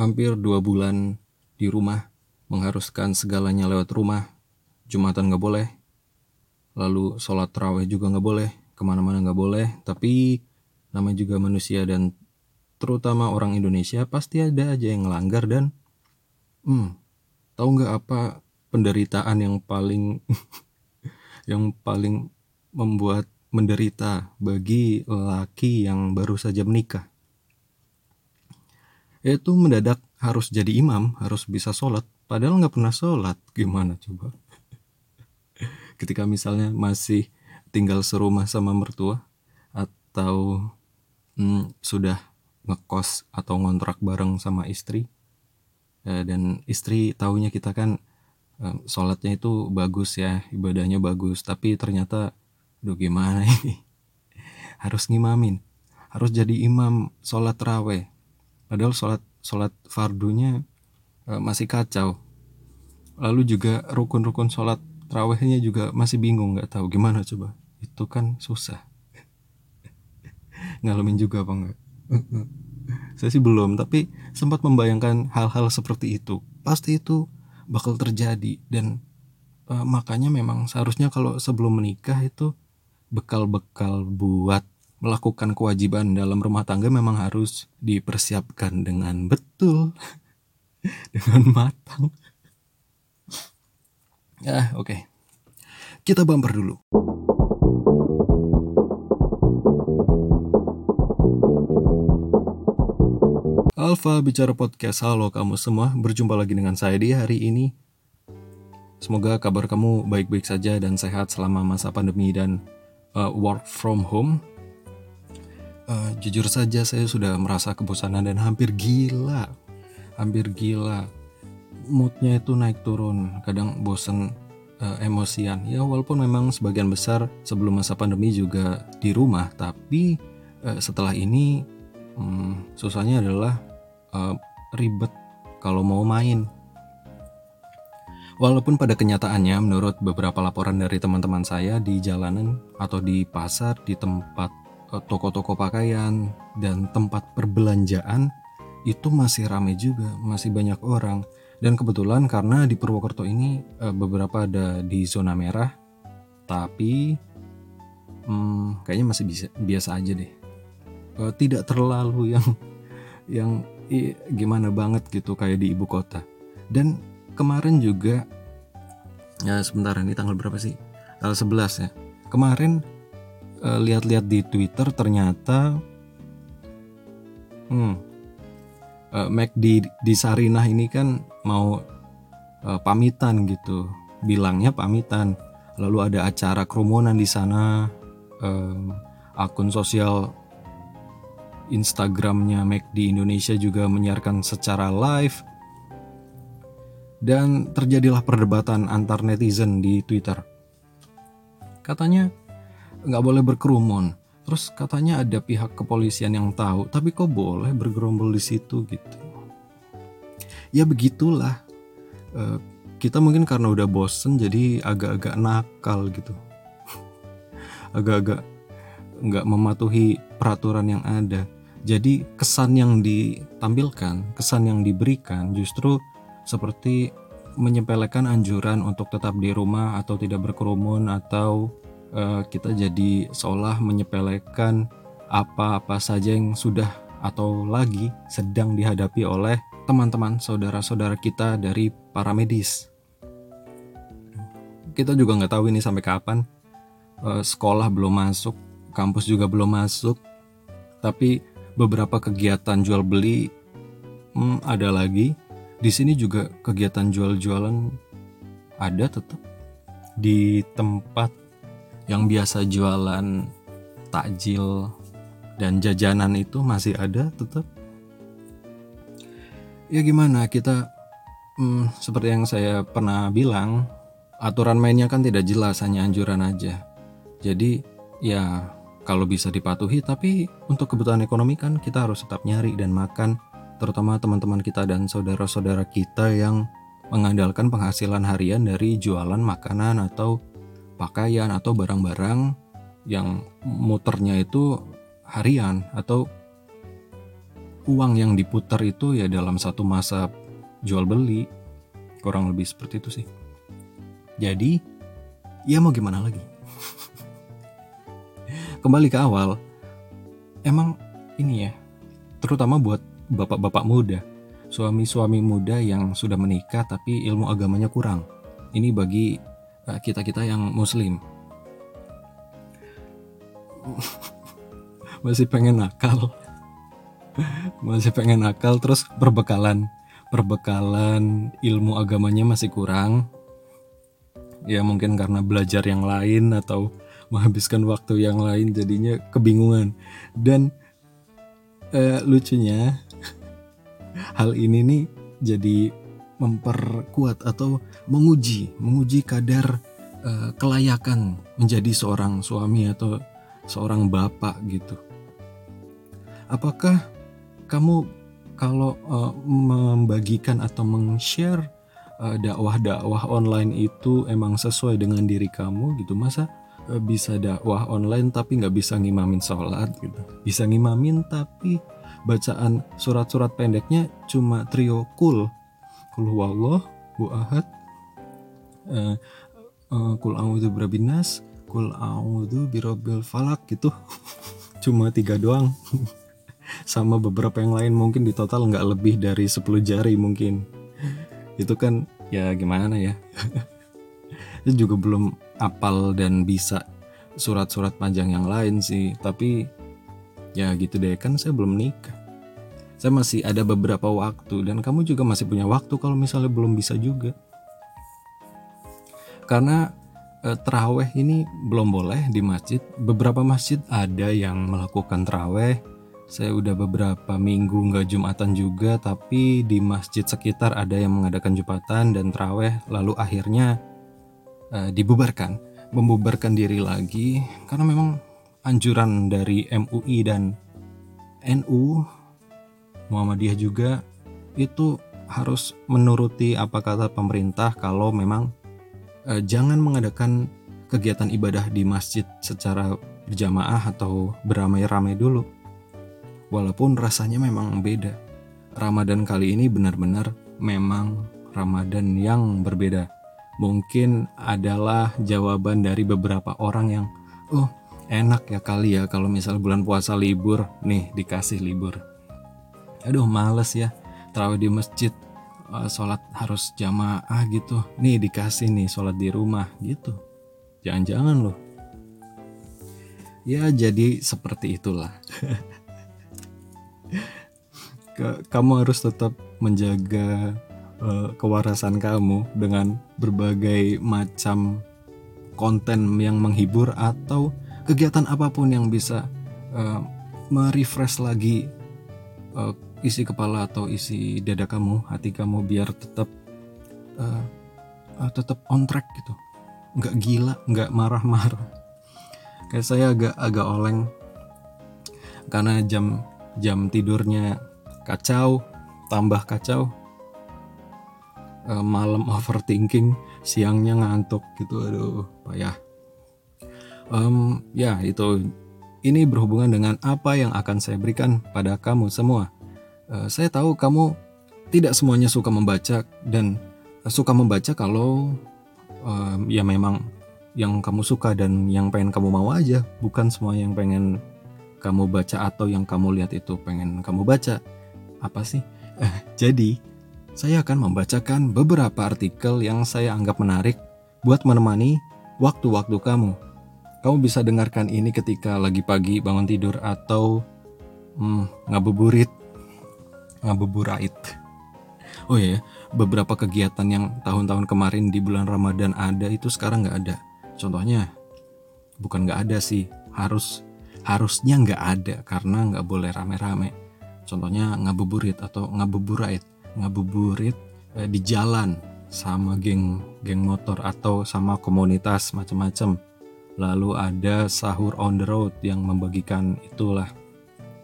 hampir dua bulan di rumah, mengharuskan segalanya lewat rumah. Jumatan nggak boleh, lalu sholat terawih juga nggak boleh, ke mana-mana nggak boleh. Tapi namanya juga manusia dan terutama orang Indonesia pasti ada aja yang ngelanggar dan hmm, tahu nggak apa penderitaan yang paling yang paling membuat menderita bagi laki yang baru saja menikah yaitu mendadak harus jadi imam, harus bisa sholat, padahal nggak pernah sholat, gimana coba? Ketika misalnya masih tinggal serumah sama mertua atau hmm, sudah ngekos atau ngontrak bareng sama istri eh, dan istri tahunya kita kan eh, sholatnya itu bagus ya, ibadahnya bagus, tapi ternyata, duh gimana ini? harus ngimamin, harus jadi imam sholat raweh padahal sholat sholat fardunya uh, masih kacau. Lalu juga rukun-rukun sholat terawihnya juga masih bingung nggak tahu gimana coba. Itu kan susah. Ngalamin juga apa enggak saya sih belum tapi sempat membayangkan hal-hal seperti itu. Pasti itu bakal terjadi dan uh, makanya memang seharusnya kalau sebelum menikah itu bekal-bekal buat melakukan kewajiban dalam rumah tangga memang harus dipersiapkan dengan betul, dengan matang. Ya, oke. Okay. Kita bumper dulu. Alfa Bicara Podcast, halo kamu semua, berjumpa lagi dengan saya di hari ini. Semoga kabar kamu baik-baik saja dan sehat selama masa pandemi dan uh, work from home uh, jujur saja saya sudah merasa kebosanan dan hampir gila. Hampir gila. Moodnya itu naik turun. Kadang bosen uh, emosian. Ya walaupun memang sebagian besar sebelum masa pandemi juga di rumah tapi uh, setelah ini um, susahnya adalah uh, ribet kalau mau main. Walaupun pada kenyataannya menurut beberapa laporan dari teman-teman saya di jalanan atau di pasar di tempat Eh, toko-toko pakaian dan tempat perbelanjaan itu masih ramai juga, masih banyak orang. Dan kebetulan karena di Purwokerto ini eh, beberapa ada di zona merah, tapi hmm, kayaknya masih bisa, biasa aja deh. Eh, tidak terlalu yang yang gimana banget gitu kayak di ibu kota. Dan kemarin juga ya sebentar ini tanggal berapa sih? Tanggal 11 ya. Kemarin lihat-lihat di Twitter ternyata hmm uh, Mac di di Sarinah ini kan mau uh, pamitan gitu. Bilangnya pamitan. Lalu ada acara kerumunan di sana um, akun sosial Instagramnya Mac di Indonesia juga menyiarkan secara live. Dan terjadilah perdebatan antar netizen di Twitter. Katanya nggak boleh berkerumun. Terus katanya ada pihak kepolisian yang tahu, tapi kok boleh bergerombol di situ gitu. Ya begitulah. E, kita mungkin karena udah bosen jadi agak-agak nakal gitu. Agak-agak nggak mematuhi peraturan yang ada. Jadi kesan yang ditampilkan, kesan yang diberikan justru seperti menyepelekan anjuran untuk tetap di rumah atau tidak berkerumun atau uh, kita jadi seolah menyepelekan apa-apa saja yang sudah atau lagi sedang dihadapi oleh teman-teman saudara-saudara kita dari para medis. Kita juga nggak tahu ini sampai kapan. Uh, sekolah belum masuk, kampus juga belum masuk, tapi beberapa kegiatan jual beli hmm, ada lagi. Di sini juga kegiatan jual-jualan ada tetap di tempat yang biasa jualan takjil dan jajanan itu masih ada tetap? Ya gimana? Kita hmm, seperti yang saya pernah bilang aturan mainnya kan tidak jelas hanya anjuran aja. Jadi ya kalau bisa dipatuhi tapi untuk kebutuhan ekonomi kan kita harus tetap nyari dan makan terutama teman-teman kita dan saudara-saudara kita yang mengandalkan penghasilan harian dari jualan makanan atau pakaian atau barang-barang yang muternya itu harian atau uang yang diputar itu ya dalam satu masa jual beli kurang lebih seperti itu sih. Jadi ya mau gimana lagi? Kembali ke awal emang ini ya terutama buat bapak-bapak muda suami-suami muda yang sudah menikah tapi ilmu agamanya kurang. Ini bagi eh, kita-kita yang muslim. Masih pengen nakal. Masih pengen nakal terus perbekalan perbekalan ilmu agamanya masih kurang. Ya mungkin karena belajar yang lain atau menghabiskan waktu yang lain jadinya kebingungan. Dan eh, lucunya hal ini nih jadi memperkuat atau menguji menguji kadar uh, kelayakan menjadi seorang suami atau seorang bapak gitu. Apakah kamu kalau uh, membagikan atau meng-share uh, dakwah-dakwah online itu emang sesuai dengan diri kamu gitu? Masa uh, bisa dakwah online tapi nggak bisa ngimamin sholat gitu? Bisa ngimamin tapi bacaan surat-surat pendeknya cuma trio kul kul huwallah ahad. Uh, uh, kul a'udzu birabinas kul a'udzu birabbil falak gitu. Cuma tiga doang. Sama beberapa yang lain mungkin di total nggak lebih dari 10 jari mungkin. Itu kan ya gimana ya? Itu juga belum apal dan bisa surat-surat panjang yang lain sih. Tapi ya gitu deh kan saya belum nikah saya masih ada beberapa waktu dan kamu juga masih punya waktu kalau misalnya belum bisa juga. Karena eh, teraweh ini belum boleh di masjid. Beberapa masjid ada yang melakukan teraweh saya udah beberapa minggu nggak jumatan juga tapi di masjid sekitar ada yang mengadakan jumatan dan teraweh lalu akhirnya eh, dibubarkan. Membubarkan diri lagi karena memang anjuran dari MUI dan NU Muhammadiyah juga itu harus menuruti apa kata pemerintah kalau memang eh, jangan mengadakan kegiatan ibadah di masjid secara berjamaah atau beramai-ramai dulu. Walaupun rasanya memang beda. Ramadan kali ini benar-benar memang Ramadan yang berbeda. Mungkin adalah jawaban dari beberapa orang yang, oh enak ya kali ya kalau misal bulan puasa libur, nih dikasih libur. Aduh males ya, terawih di masjid, uh, sholat harus jamaah gitu. Nih dikasih nih sholat di rumah gitu. Jangan-jangan loh. Ya jadi seperti itulah. kamu harus tetap menjaga uh, kewarasan kamu dengan berbagai macam konten yang menghibur atau kegiatan apa pun yang bisa uh, merefresh lagi uh, isi kepala atau isi dada kamu, hati kamu biar tetap uh, uh, tetap on track gitu, nggak gila, nggak marah-marah. Kayak saya agak agak oleng karena jam jam tidurnya kacau, tambah kacau, uh, malam overthinking, siangnya ngantuk gitu, aduh payah. Um, ya itu ini berhubungan dengan apa yang akan saya berikan pada kamu semua. Uh, saya tahu kamu tidak semuanya suka membaca dan suka membaca kalau um, ya memang yang kamu suka dan yang pengen kamu mau aja, bukan semua yang pengen kamu baca atau yang kamu lihat itu pengen kamu baca. Apa sih? Eh, jadi, saya akan membacakan beberapa artikel yang saya anggap menarik buat menemani waktu-waktu kamu. Kamu bisa dengarkan ini ketika lagi pagi bangun tidur atau hmm, ngabuburit, ngabuburait. Oh iya, beberapa kegiatan yang tahun-tahun kemarin di bulan Ramadan ada itu sekarang nggak ada. Contohnya, bukan nggak ada sih, harus harusnya nggak ada karena nggak boleh rame-rame. Contohnya ngabuburit atau ngabuburait, ngabuburit eh, di jalan sama geng geng motor atau sama komunitas macam-macam lalu ada sahur on the road yang membagikan itulah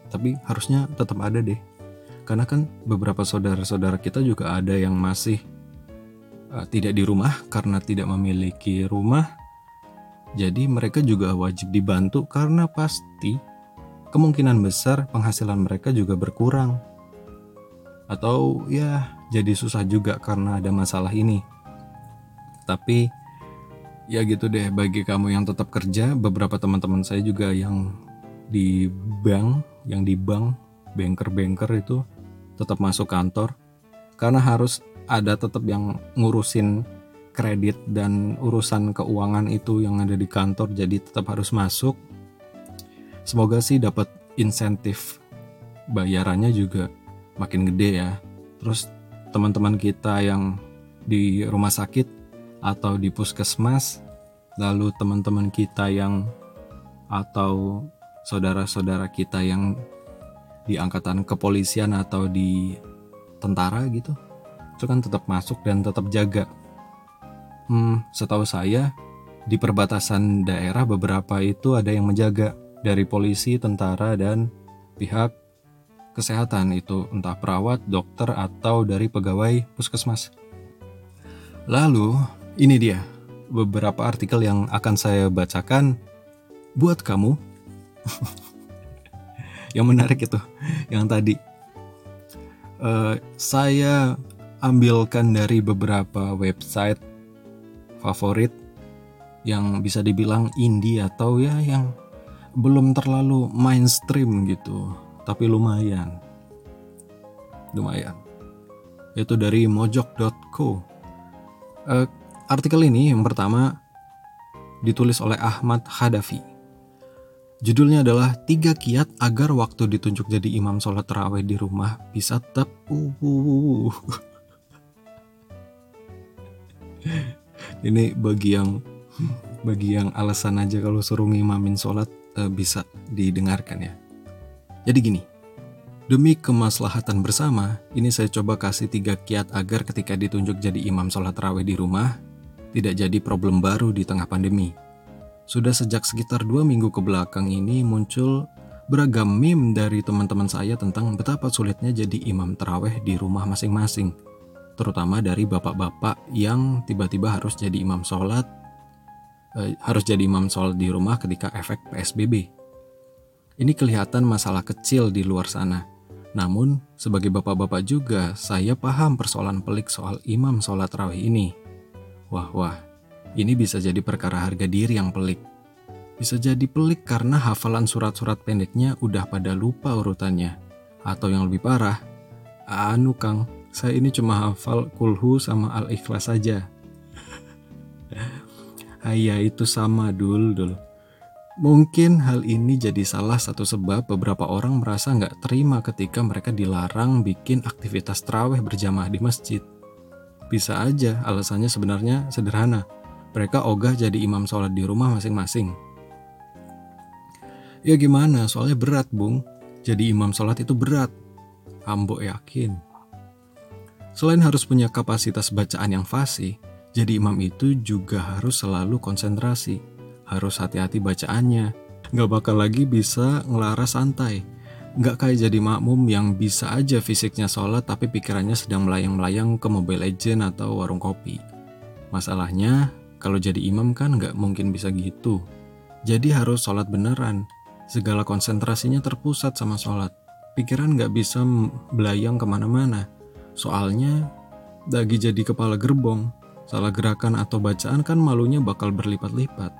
tapi harusnya tetap ada deh karena kan beberapa saudara-saudara kita juga ada yang masih uh, tidak di rumah. Karena tidak memiliki rumah jadi mereka juga wajib dibantu. Karena pasti kemungkinan besar penghasilan mereka juga berkurang. Atau ya jadi susah juga karena ada masalah ini. Tapi ya gitu deh bagi kamu yang tetap kerja beberapa teman-teman saya juga yang di bank yang di bank banker-banker itu tetap masuk kantor karena harus ada tetap yang ngurusin kredit dan urusan keuangan itu yang ada di kantor jadi tetap harus masuk. Semoga sih dapat insentif bayarannya juga makin gede ya. Terus teman-teman kita yang di rumah sakit atau di puskesmas, lalu teman-teman kita yang atau saudara-saudara kita yang di angkatan kepolisian atau di tentara gitu, itu kan tetap masuk dan tetap jaga. Hmm, setahu saya di perbatasan daerah beberapa itu ada yang menjaga dari polisi, tentara dan pihak kesehatan itu entah perawat, dokter atau dari pegawai puskesmas. Lalu ini dia beberapa artikel yang akan saya bacakan buat kamu. yang menarik itu, yang tadi uh, saya ambilkan dari beberapa website favorit yang bisa dibilang indie atau ya yang belum terlalu mainstream gitu, tapi lumayan. Lumayan. Itu dari mojok.co. Uh, Artikel ini yang pertama ditulis oleh Ahmad Hadafi. Judulnya adalah Tiga Kiat Agar Waktu Ditunjuk Jadi Imam Sholat Terawih di Rumah Bisa Tetap uh, Ini bagi yang bagi yang alasan aja kalau suruh ngimamin sholat uh, bisa didengarkan ya. Jadi gini, Demi kemaslahatan bersama, ini saya coba kasih tiga kiat agar ketika ditunjuk jadi imam sholat terawih di rumah, tidak jadi problem baru di tengah pandemi. Sudah sejak sekitar dua minggu ke belakang ini muncul beragam meme dari teman-teman saya tentang betapa sulitnya jadi imam terawih di rumah masing-masing. Terutama dari bapak-bapak yang tiba-tiba harus jadi imam sholat, eh, harus jadi imam sholat di rumah ketika efek PSBB. Ini kelihatan masalah kecil di luar sana. Namun, sebagai bapak-bapak juga, saya paham persoalan pelik soal imam sholat terawih ini. Wah, wah, ini bisa jadi perkara harga diri yang pelik. Bisa jadi pelik karena hafalan surat-surat pendeknya udah pada lupa urutannya. Atau yang lebih parah, anu Kang, saya ini cuma hafal kulhu sama al-ikhlas saja. Ayah itu sama dul dul. Mungkin hal ini jadi salah satu sebab beberapa orang merasa nggak terima ketika mereka dilarang bikin aktivitas terawih berjamaah di masjid. Bisa aja alasannya sebenarnya sederhana. Mereka ogah jadi imam sholat di rumah masing-masing. Ya gimana, soalnya berat bung. Jadi imam sholat itu berat. Ambo yakin. Selain harus punya kapasitas bacaan yang fasih, jadi imam itu juga harus selalu konsentrasi. Harus hati-hati bacaannya. Gak bakal lagi bisa ngelaras santai Nggak kayak jadi makmum yang bisa aja fisiknya sholat tapi pikirannya sedang melayang-melayang ke Mobile Legend atau warung kopi. Masalahnya, kalau jadi imam kan nggak mungkin bisa gitu. Jadi harus sholat beneran. Segala konsentrasinya terpusat sama sholat. Pikiran nggak bisa belayang ke mana-mana. Soalnya, lagi jadi kepala gerbong. Salah gerakan atau bacaan kan malunya bakal berlipat-lipat.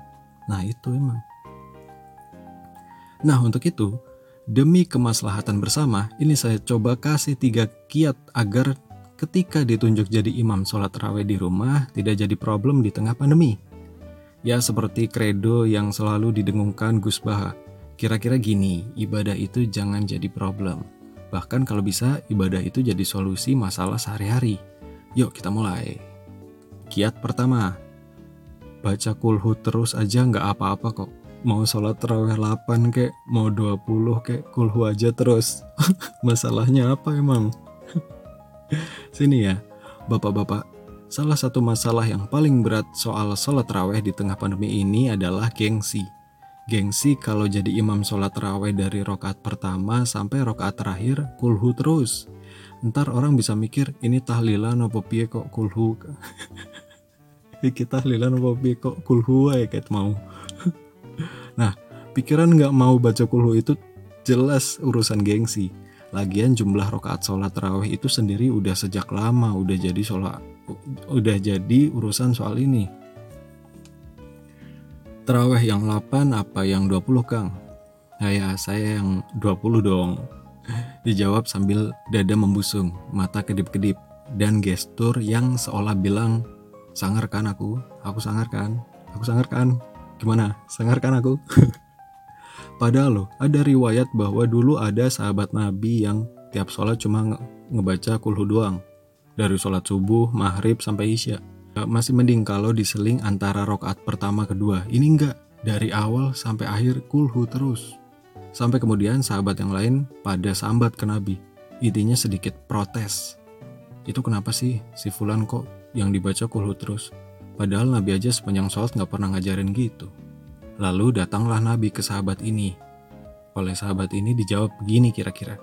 Nah itu emang. Nah untuk itu, Demi kemaslahatan bersama, ini saya coba kasih tiga kiat agar ketika ditunjuk jadi imam sholat raweh di rumah tidak jadi problem di tengah pandemi. Ya seperti kredo yang selalu didengungkan Gus Baha. Kira-kira gini, ibadah itu jangan jadi problem. Bahkan kalau bisa, ibadah itu jadi solusi masalah sehari-hari. Yuk kita mulai. Kiat pertama, baca kulhu terus aja nggak apa-apa kok mau sholat terawih 8 kek, mau 20 kek, kulhu aja terus. Masalahnya apa emang? Sini ya, bapak-bapak. Salah satu masalah yang paling berat soal sholat terawih di tengah pandemi ini adalah gengsi. Gengsi kalau jadi imam sholat terawih dari rokaat pertama sampai rokaat terakhir, kulhu terus. Ntar orang bisa mikir, ini tahlilan apa piye kok kulhu. Kita tahlilan apa piye kok kulhu ya kayak mau. Nah, pikiran nggak mau baca kulhu itu jelas urusan gengsi. Lagian jumlah rokaat sholat tarawih itu sendiri udah sejak lama udah jadi sholat udah jadi urusan soal ini. Tarawih yang 8 apa yang 20 Kang? Nah ya saya yang 20 dong. Dijawab sambil dada membusung, mata kedip-kedip, dan gestur yang seolah bilang, sangar kan aku, aku sangar kan, aku sangar kan, gimana, sangar kan aku? Padahal loh, ada riwayat bahwa dulu ada sahabat Nabi yang tiap sholat cuma nge ngebaca kulhu doang. Dari sholat subuh, maghrib, sampai isya. Masih mending kalau diseling antara rokaat pertama kedua. Ini enggak, dari awal sampai akhir kulhu terus. Sampai kemudian sahabat yang lain pada sambat ke Nabi. Intinya sedikit protes. Itu kenapa sih si Fulan kok yang dibaca kulhu terus? Padahal Nabi aja sepanjang sholat nggak pernah ngajarin gitu. Lalu datanglah Nabi ke sahabat ini. Oleh sahabat ini dijawab begini kira-kira.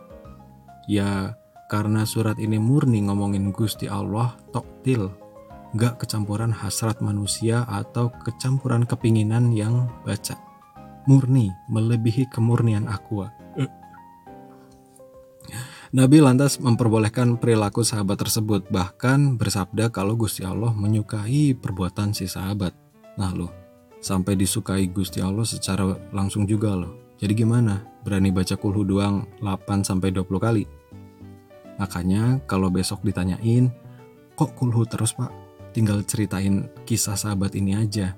Ya, karena surat ini murni ngomongin Gusti Allah, toktil, gak kecampuran hasrat manusia atau kecampuran kepinginan yang baca murni melebihi kemurnian aqua. Nabi lantas memperbolehkan perilaku sahabat tersebut, bahkan bersabda kalau Gusti Allah menyukai perbuatan si sahabat. Nah loh, sampai disukai Gusti Allah secara langsung juga loh. Jadi gimana? Berani baca kulhu doang 8 sampai 20 kali? Makanya kalau besok ditanyain, kok kulhu terus pak? Tinggal ceritain kisah sahabat ini aja.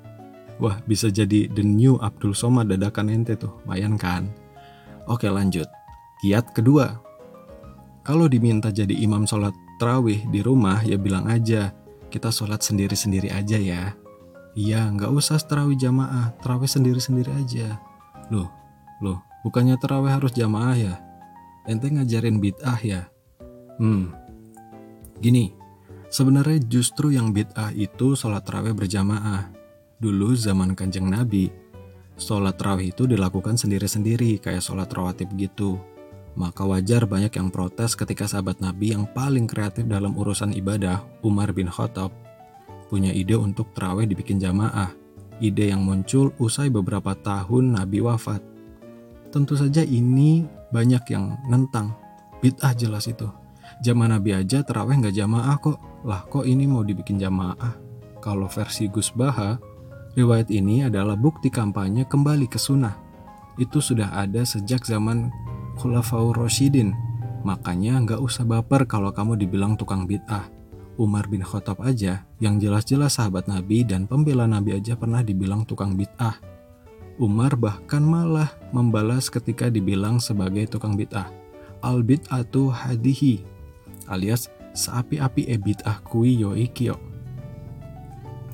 Wah, bisa jadi the new Abdul Somad dadakan ente tuh, mayan kan? Oke lanjut. Kiat kedua. Kalau diminta jadi imam sholat terawih di rumah, ya bilang aja, kita sholat sendiri-sendiri aja ya. Iya, nggak usah terawih jamaah, terawih sendiri-sendiri aja. Loh, loh, bukannya terawih harus jamaah ya? Ente ngajarin bid'ah ya? Hmm, gini, sebenarnya justru yang bid'ah itu sholat terawih berjamaah. Dulu zaman kanjeng Nabi, sholat rawih itu dilakukan sendiri-sendiri kayak sholat rawatib gitu. Maka wajar banyak yang protes ketika sahabat Nabi yang paling kreatif dalam urusan ibadah, Umar bin Khattab, punya ide untuk terawih dibikin jamaah. Ide yang muncul usai beberapa tahun Nabi wafat. Tentu saja ini banyak yang nentang. Bid'ah jelas itu. Zaman Nabi aja terawih nggak jamaah kok. Lah kok ini mau dibikin jamaah? Kalau versi Gus Baha, Riwayat ini adalah bukti kampanye kembali ke sunnah. Itu sudah ada sejak zaman Khulafaur Rashidin. Makanya nggak usah baper kalau kamu dibilang tukang bid'ah. Umar bin Khattab aja, yang jelas-jelas sahabat Nabi dan pembela Nabi aja pernah dibilang tukang bid'ah. Umar bahkan malah membalas ketika dibilang sebagai tukang bid'ah. Al bid'atu hadihi, alias seapi-api e bid'ah kui yo ikio.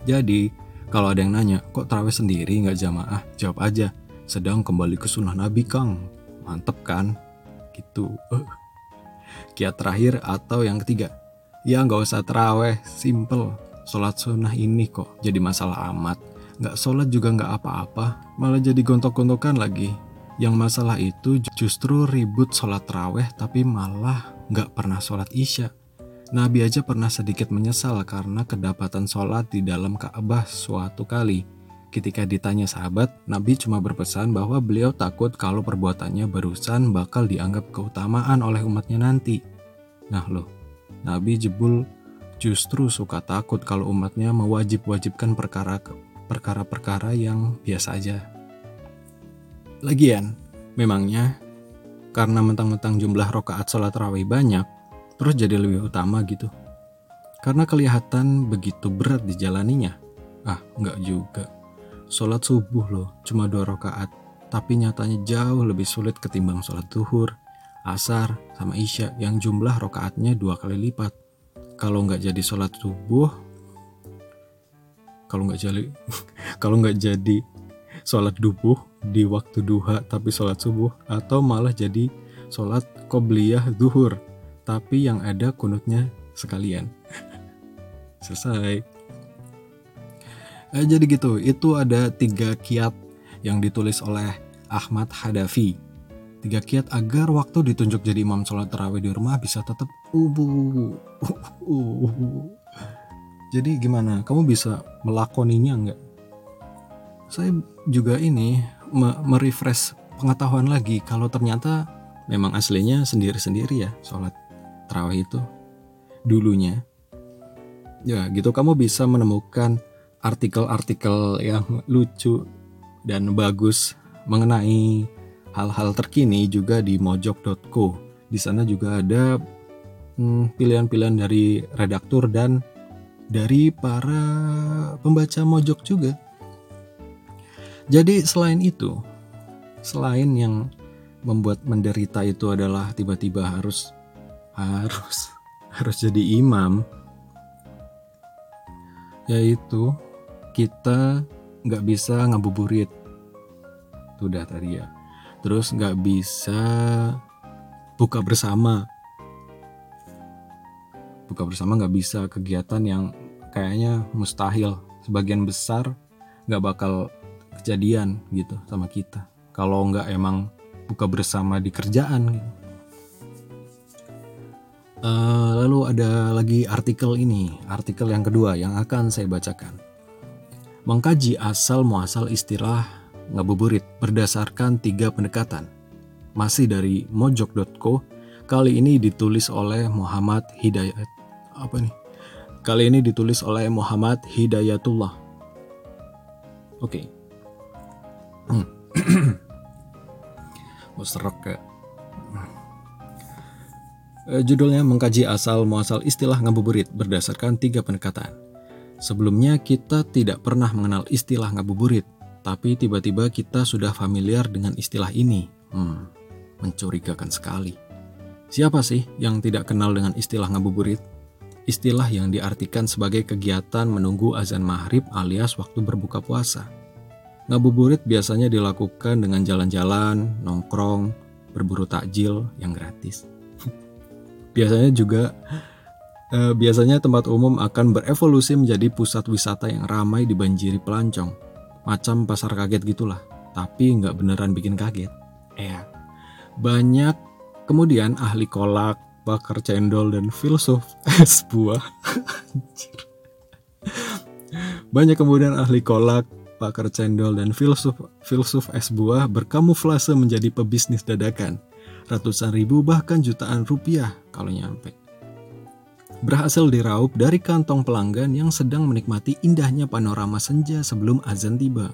Jadi, kalau ada yang nanya, kok terawih sendiri nggak jamaah? Jawab aja, sedang kembali ke sunnah Nabi Kang. Mantep kan? Gitu. Kiat terakhir atau yang ketiga, ya nggak usah terawih, simple. Sholat sunnah ini kok jadi masalah amat. Nggak sholat juga nggak apa-apa, malah jadi gontok-gontokan lagi. Yang masalah itu justru ribut sholat terawih tapi malah nggak pernah sholat isya. Nabi aja pernah sedikit menyesal karena kedapatan sholat di dalam Ka'bah suatu kali. Ketika ditanya sahabat, Nabi cuma berpesan bahwa beliau takut kalau perbuatannya barusan bakal dianggap keutamaan oleh umatnya nanti. Nah loh, Nabi jebul justru suka takut kalau umatnya mewajib-wajibkan perkara perkara-perkara yang biasa aja. Lagian, memangnya karena mentang-mentang jumlah rokaat sholat rawih banyak, terus jadi lebih utama gitu. Karena kelihatan begitu berat dijalaninya. Ah, nggak juga. Sholat subuh loh, cuma dua rakaat. Tapi nyatanya jauh lebih sulit ketimbang sholat zuhur, asar, sama isya yang jumlah rakaatnya dua kali lipat. Kalau nggak jadi sholat subuh, kalau nggak jadi kalau nggak jadi sholat dubuh di waktu duha tapi sholat subuh atau malah jadi sholat qobliyah zuhur tapi yang ada kunutnya sekalian. Selesai. Eh, jadi gitu, itu ada tiga kiat yang ditulis oleh Ahmad Hadafi. Tiga kiat agar waktu ditunjuk jadi imam sholat tarawih di rumah bisa tetap ubu. Jadi gimana? Kamu bisa melakoninya nggak? Saya juga ini merefresh pengetahuan lagi kalau ternyata memang aslinya sendiri-sendiri ya sholat terawih itu dulunya. Ya gitu kamu bisa menemukan artikel-artikel yang lucu dan bagus mengenai hal-hal terkini juga di mojok.co. Di sana juga ada hmm, pilihan-pilihan dari redaktur dan dari para pembaca mojok juga. Jadi selain itu, selain yang membuat menderita itu adalah tiba-tiba harus harus harus jadi imam yaitu kita nggak bisa ngabuburit itu tadi ya terus nggak bisa buka bersama buka bersama nggak bisa kegiatan yang kayaknya mustahil sebagian besar nggak bakal kejadian gitu sama kita kalau nggak emang buka bersama di kerjaan. Uh, lalu ada lagi artikel ini, artikel yang kedua yang akan saya bacakan. Mengkaji asal muasal istilah ngabuburit berdasarkan tiga pendekatan. Masih dari mojok.co, kali ini ditulis oleh Muhammad Hidayat. Apa nih? Kali ini ditulis oleh Muhammad Hidayatullah. Oke. Okay. Hmm. Ke Eh, judulnya mengkaji asal muasal istilah ngabuburit berdasarkan tiga pendekatan. Sebelumnya kita tidak pernah mengenal istilah ngabuburit, tapi tiba-tiba kita sudah familiar dengan istilah ini. Hmm, mencurigakan sekali. Siapa sih yang tidak kenal dengan istilah ngabuburit? Istilah yang diartikan sebagai kegiatan menunggu azan maghrib alias waktu berbuka puasa. Ngabuburit biasanya dilakukan dengan jalan-jalan, nongkrong, berburu takjil yang gratis biasanya juga eh, biasanya tempat umum akan berevolusi menjadi pusat wisata yang ramai dibanjiri pelancong. Macam pasar kaget gitulah, tapi nggak beneran bikin kaget. Ya, banyak kemudian ahli kolak, bakar cendol, dan filsuf es buah. banyak kemudian ahli kolak, bakar cendol, dan filsuf filsuf es buah berkamuflase menjadi pebisnis dadakan ratusan ribu bahkan jutaan rupiah kalau nyampe. Berhasil diraup dari kantong pelanggan yang sedang menikmati indahnya panorama senja sebelum azan tiba.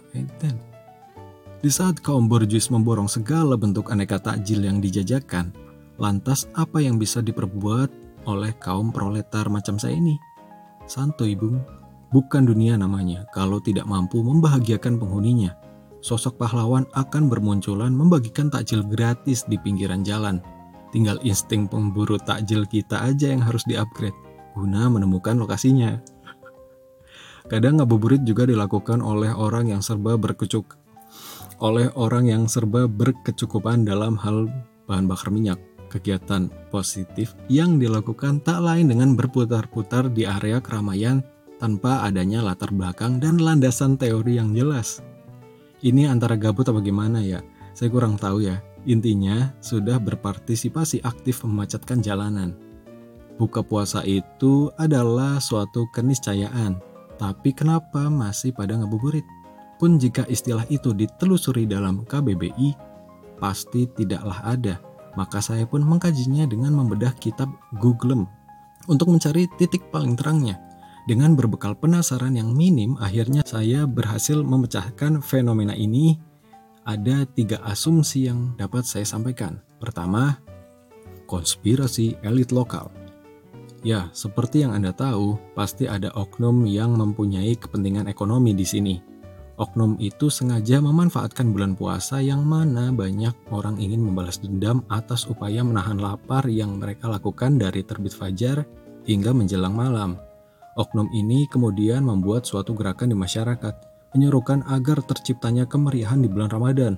Di saat kaum borjuis memborong segala bentuk aneka takjil yang dijajakan, lantas apa yang bisa diperbuat oleh kaum proletar macam saya ini? Santuy bung, bukan dunia namanya kalau tidak mampu membahagiakan penghuninya sosok pahlawan akan bermunculan membagikan takjil gratis di pinggiran jalan. Tinggal insting pemburu takjil kita aja yang harus diupgrade guna menemukan lokasinya. Kadang ngabuburit juga dilakukan oleh orang yang serba berkecuk oleh orang yang serba berkecukupan dalam hal bahan bakar minyak. Kegiatan positif yang dilakukan tak lain dengan berputar-putar di area keramaian tanpa adanya latar belakang dan landasan teori yang jelas. Ini antara gabut atau bagaimana ya? Saya kurang tahu ya. Intinya sudah berpartisipasi aktif memacetkan jalanan. Buka puasa itu adalah suatu keniscayaan, tapi kenapa masih pada ngabuburit? Pun jika istilah itu ditelusuri dalam KBBI, pasti tidaklah ada. Maka saya pun mengkajinya dengan membedah kitab Google untuk mencari titik paling terangnya. Dengan berbekal penasaran yang minim, akhirnya saya berhasil memecahkan fenomena ini. Ada tiga asumsi yang dapat saya sampaikan. Pertama, konspirasi elit lokal. Ya, seperti yang Anda tahu, pasti ada oknum yang mempunyai kepentingan ekonomi di sini. Oknum itu sengaja memanfaatkan bulan puasa yang mana banyak orang ingin membalas dendam atas upaya menahan lapar yang mereka lakukan dari terbit fajar hingga menjelang malam. Oknum ini kemudian membuat suatu gerakan di masyarakat, menyerukan agar terciptanya kemeriahan di bulan Ramadan.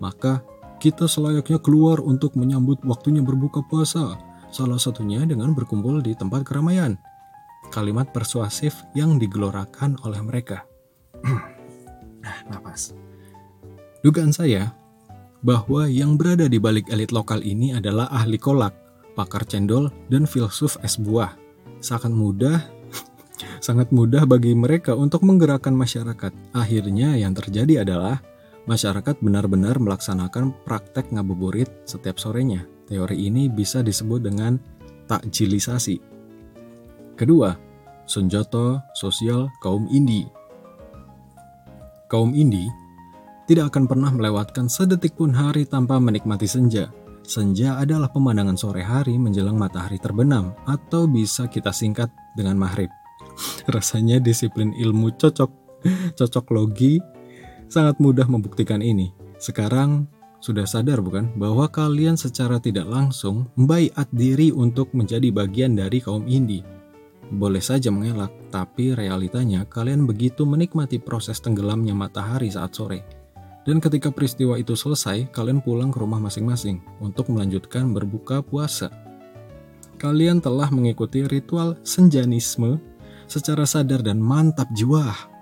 Maka, kita selayaknya keluar untuk menyambut waktunya berbuka puasa, salah satunya dengan berkumpul di tempat keramaian. Kalimat persuasif yang digelorakan oleh mereka. nah, napas. Dugaan saya bahwa yang berada di balik elit lokal ini adalah ahli kolak, pakar cendol, dan filsuf es buah. Seakan mudah sangat mudah bagi mereka untuk menggerakkan masyarakat. Akhirnya yang terjadi adalah masyarakat benar-benar melaksanakan praktek ngabuburit setiap sorenya. Teori ini bisa disebut dengan takjilisasi. Kedua, senjata sosial kaum Indi. Kaum Indi tidak akan pernah melewatkan sedetik pun hari tanpa menikmati senja. Senja adalah pemandangan sore hari menjelang matahari terbenam, atau bisa kita singkat dengan maghrib. Rasanya disiplin ilmu cocok, cocok logi sangat mudah membuktikan ini. Sekarang sudah sadar bukan bahwa kalian secara tidak langsung membaiat diri untuk menjadi bagian dari kaum Indi. Boleh saja mengelak, tapi realitanya kalian begitu menikmati proses tenggelamnya matahari saat sore. Dan ketika peristiwa itu selesai, kalian pulang ke rumah masing-masing untuk melanjutkan berbuka puasa. Kalian telah mengikuti ritual senjanisme secara sadar dan mantap jiwa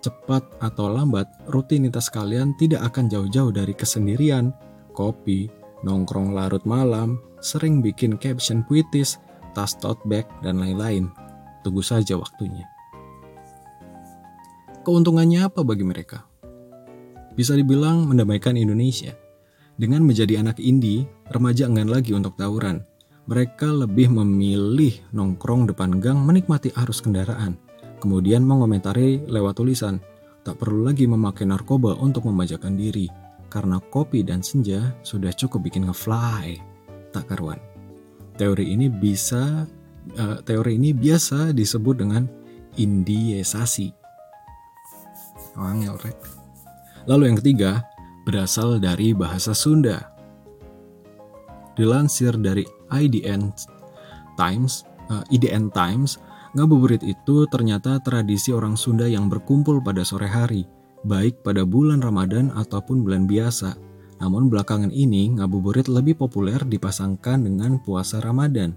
cepat atau lambat, rutinitas kalian tidak akan jauh-jauh dari kesendirian, kopi, nongkrong larut malam, sering bikin caption puitis, tas tote bag, dan lain-lain. Tunggu saja waktunya. Keuntungannya apa bagi mereka? Bisa dibilang mendamaikan Indonesia. Dengan menjadi anak indie, remaja enggan lagi untuk tawuran. Mereka lebih memilih nongkrong depan gang menikmati arus kendaraan Kemudian mengomentari lewat tulisan, tak perlu lagi memakai narkoba untuk memajakan diri, karena kopi dan senja sudah cukup bikin ngefly. Tak karuan. Teori ini bisa, uh, teori ini biasa disebut dengan indiesasi. Wangel, right? Lalu yang ketiga, berasal dari bahasa Sunda. Dilansir dari IDN Times, uh, IDN Times, Ngabuburit itu ternyata tradisi orang Sunda yang berkumpul pada sore hari, baik pada bulan Ramadan ataupun bulan biasa. Namun belakangan ini ngabuburit lebih populer dipasangkan dengan puasa Ramadan.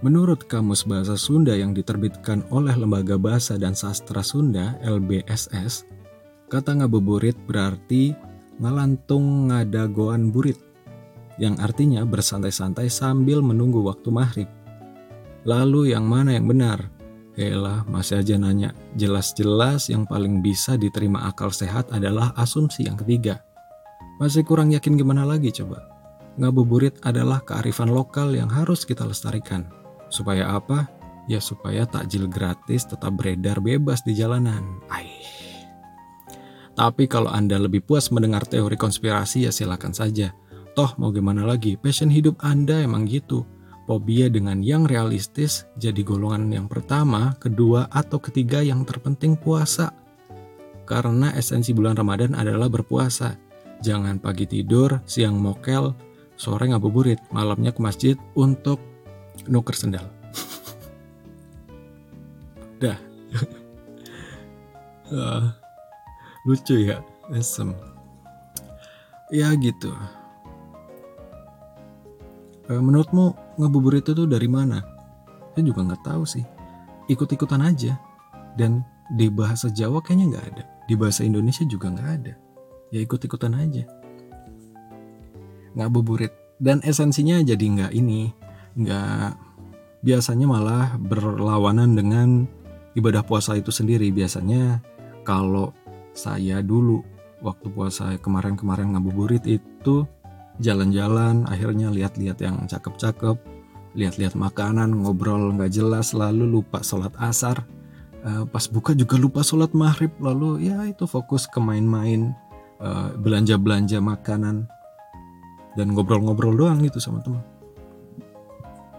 Menurut Kamus Bahasa Sunda yang diterbitkan oleh Lembaga Bahasa dan Sastra Sunda LBSS, kata ngabuburit berarti ngalantung ngadagoan burit, yang artinya bersantai-santai sambil menunggu waktu maghrib. Lalu yang mana yang benar? Elah, masih aja nanya. Jelas-jelas yang paling bisa diterima akal sehat adalah asumsi yang ketiga. Masih kurang yakin gimana lagi coba? Ngabuburit adalah kearifan lokal yang harus kita lestarikan. Supaya apa? Ya supaya takjil gratis tetap beredar bebas di jalanan. Aih. Tapi kalau Anda lebih puas mendengar teori konspirasi ya silakan saja. Toh mau gimana lagi, passion hidup Anda emang gitu Fobia dengan yang realistis jadi golongan yang pertama, kedua, atau ketiga yang terpenting puasa. Karena esensi bulan Ramadan adalah berpuasa. Jangan pagi tidur, siang mokel, sore ngabuburit, malamnya ke masjid untuk nuker sendal. Dah. uh, lucu ya, esem. Ya gitu. Uh, menurutmu ngabuburit itu dari mana? Saya juga nggak tahu sih. Ikut-ikutan aja. Dan di bahasa Jawa kayaknya nggak ada. Di bahasa Indonesia juga nggak ada. Ya ikut-ikutan aja. Ngabuburit. Dan esensinya jadi nggak ini. Nggak biasanya malah berlawanan dengan ibadah puasa itu sendiri. Biasanya kalau saya dulu waktu puasa kemarin-kemarin ngabuburit itu jalan-jalan akhirnya lihat-lihat yang cakep-cakep lihat-lihat makanan ngobrol nggak jelas lalu lupa sholat asar. Uh, pas buka juga lupa sholat maghrib lalu ya itu fokus ke main-main uh, belanja-belanja makanan dan ngobrol-ngobrol doang gitu sama teman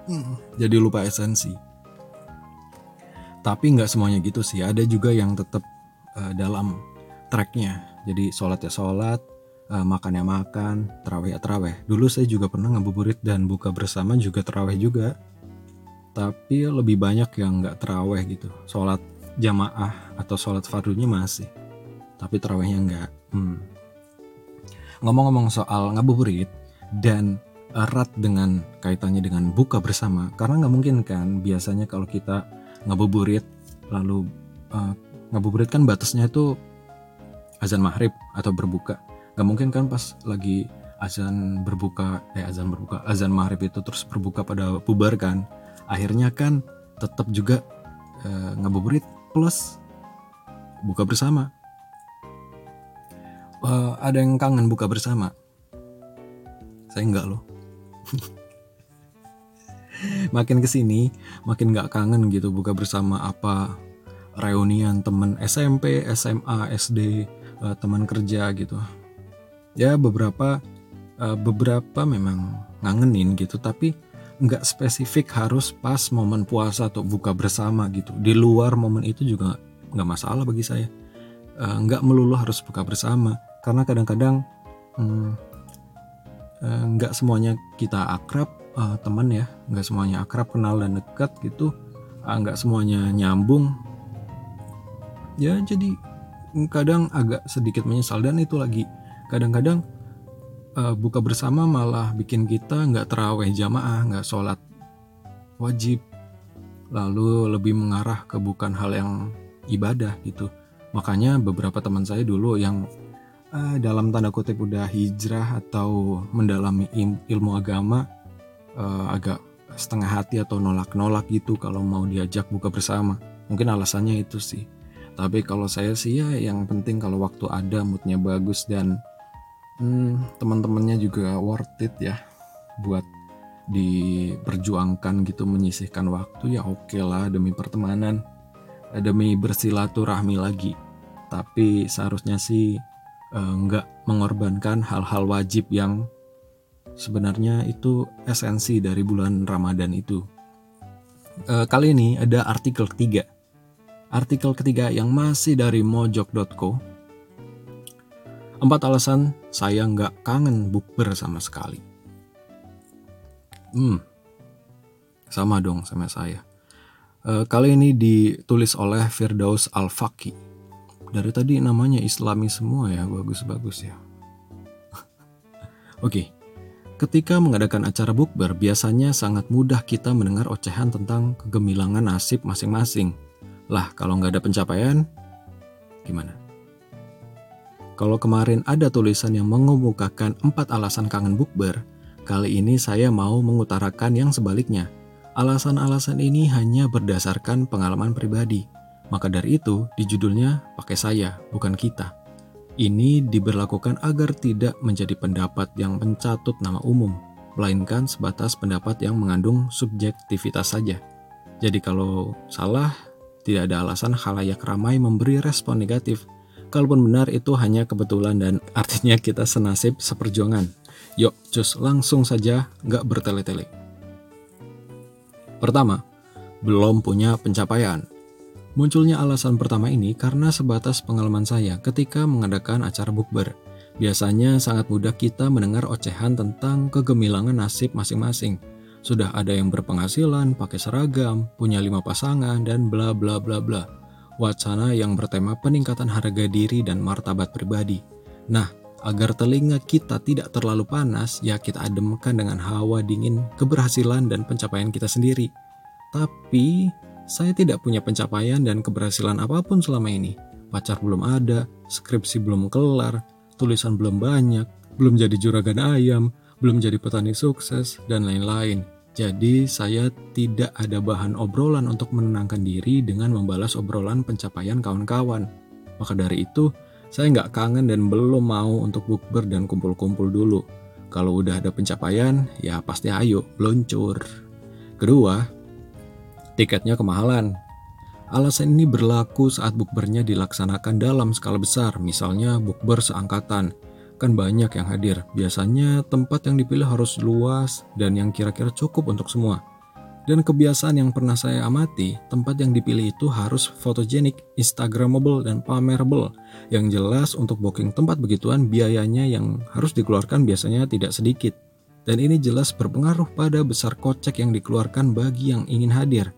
hmm, jadi lupa esensi. Tapi nggak semuanya gitu sih ada juga yang tetap uh, dalam tracknya. Jadi sholat ya sholat uh, makan ya makan, terawih ya terawih. Dulu saya juga pernah ngabuburit dan buka bersama juga terawih juga. Tapi lebih banyak yang nggak terawih gitu. Sholat jamaah atau sholat fardunya masih. Tapi terawihnya nggak. Hmm. Ngomong-ngomong soal ngabuburit dan erat dengan kaitannya dengan buka bersama. Karena nggak mungkin kan biasanya kalau kita ngabuburit lalu uh, ngabuburit kan batasnya itu azan maghrib atau berbuka Gak mungkin kan pas lagi azan berbuka eh azan berbuka azan maghrib itu terus berbuka pada bubar kan. Akhirnya kan tetap juga e, ngabuburit plus buka bersama. E, ada yang kangen buka bersama? Saya enggak loh. Makin ke sini makin nggak kangen gitu buka bersama apa. Reunian temen SMP, SMA, SD, uh, teman kerja gitu. Ya beberapa uh, beberapa memang ngangenin gitu, tapi nggak spesifik harus pas momen puasa atau buka bersama gitu. Di luar momen itu juga nggak masalah bagi saya. Uh, nggak melulu harus buka bersama, karena kadang-kadang hmm, nggak semuanya kita akrab uh, teman ya, nggak semuanya akrab kenal dan dekat gitu, nggak semuanya nyambung ya jadi kadang agak sedikit menyesal dan itu lagi kadang-kadang uh, buka bersama malah bikin kita nggak teraweh jamaah nggak sholat wajib. Lalu lebih mengarah ke bukan hal yang ibadah gitu. Makanya beberapa teman saya dulu yang uh, dalam tanda kutip udah hijrah atau mendalami ilmu agama uh, agak setengah hati atau nolak-nolak gitu kalau mau diajak buka bersama. Mungkin alasannya itu sih. Tapi kalau saya sih ya yang penting kalau waktu ada moodnya bagus dan hmm, teman-temannya juga worth it ya buat diperjuangkan gitu menyisihkan waktu. Ya oke okay lah demi pertemanan demi bersilaturahmi lagi. Tapi seharusnya sih eh, nggak mengorbankan hal-hal wajib yang sebenarnya itu esensi dari bulan Ramadan itu. Eh, kali ini ada artikel ketiga. Artikel ketiga yang masih dari mojok.co. Empat alasan saya nggak kangen bukber sama sekali. Hmm, sama dong sama saya. E, kali ini ditulis oleh Firdaus Al-Faki. Dari tadi namanya islami semua ya, bagus-bagus ya. Oke, ketika mengadakan acara bukber, biasanya sangat mudah kita mendengar ocehan tentang kegemilangan nasib masing-masing lah, kalau nggak ada pencapaian, gimana? Kalau kemarin ada tulisan yang mengemukakan empat alasan kangen bukber, kali ini saya mau mengutarakan yang sebaliknya. Alasan-alasan ini hanya berdasarkan pengalaman pribadi. Maka dari itu, di judulnya pakai saya, bukan kita. Ini diberlakukan agar tidak menjadi pendapat yang mencatut nama umum, melainkan sebatas pendapat yang mengandung subjektivitas saja. Jadi kalau salah, tidak ada alasan halayak ramai memberi respon negatif. Kalaupun benar itu hanya kebetulan dan artinya kita senasib seperjuangan. Yuk, cus langsung saja nggak bertele-tele. Pertama, belum punya pencapaian. Munculnya alasan pertama ini karena sebatas pengalaman saya ketika mengadakan acara bukber. Biasanya sangat mudah kita mendengar ocehan tentang kegemilangan nasib masing-masing sudah ada yang berpenghasilan, pakai seragam, punya lima pasangan, dan bla bla bla bla. Wacana yang bertema peningkatan harga diri dan martabat pribadi. Nah, agar telinga kita tidak terlalu panas, ya kita ademkan dengan hawa dingin keberhasilan dan pencapaian kita sendiri. Tapi, saya tidak punya pencapaian dan keberhasilan apa pun selama ini. Pacar belum ada, skripsi belum kelar, tulisan belum banyak, belum jadi juragan ayam, belum jadi petani sukses, dan lain-lain. Jadi saya tidak ada bahan obrolan untuk menenangkan diri dengan membalas obrolan pencapaian kawan-kawan. Maka dari itu, saya nggak kangen dan belum mau untuk bukber dan kumpul-kumpul dulu. Kalau udah ada pencapaian, ya pasti ayo, luncur. Kedua, tiketnya kemahalan. Alasan ini berlaku saat bukbernya dilaksanakan dalam skala besar, misalnya bukber seangkatan kan banyak yang hadir. Biasanya tempat yang dipilih harus luas dan yang kira-kira cukup untuk semua. Dan kebiasaan yang pernah saya amati, tempat yang dipilih itu harus fotogenik, instagramable, dan pamerable. Yang jelas untuk booking tempat begituan biayanya yang harus dikeluarkan biasanya tidak sedikit. Dan ini jelas berpengaruh pada besar kocek yang dikeluarkan bagi yang ingin hadir.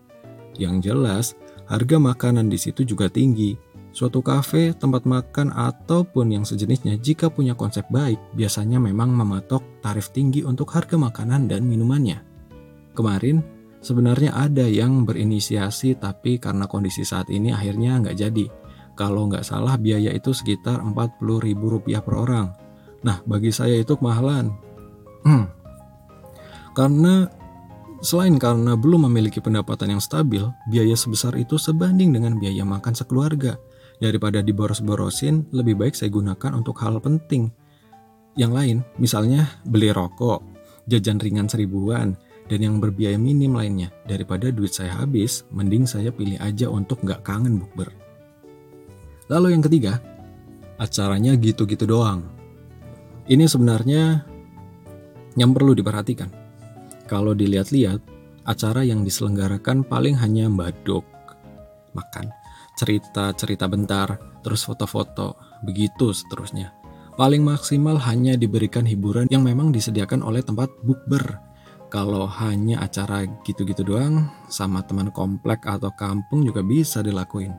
Yang jelas, harga makanan di situ juga tinggi, Suatu kafe, tempat makan, ataupun yang sejenisnya jika punya konsep baik, biasanya memang mematok tarif tinggi untuk harga makanan dan minumannya. Kemarin, sebenarnya ada yang berinisiasi tapi karena kondisi saat ini akhirnya nggak jadi. Kalau nggak salah biaya itu sekitar Rp40.000 per orang. Nah, bagi saya itu kemahalan. Hmm. Karena selain karena belum memiliki pendapatan yang stabil, biaya sebesar itu sebanding dengan biaya makan sekeluarga – Daripada diboros-borosin, lebih baik saya gunakan untuk hal penting. Yang lain, misalnya beli rokok, jajan ringan seribuan, dan yang berbiaya minim lainnya. Daripada duit saya habis, mending saya pilih aja untuk nggak kangen bukber. Lalu yang ketiga, acaranya gitu-gitu doang. Ini sebenarnya yang perlu diperhatikan. Kalau dilihat-lihat, acara yang diselenggarakan paling hanya badok, makan, cerita-cerita bentar, terus foto-foto, begitu seterusnya. Paling maksimal hanya diberikan hiburan yang memang disediakan oleh tempat bukber kalau hanya acara gitu-gitu doang, sama teman komplek atau kampung juga bisa dilakuin.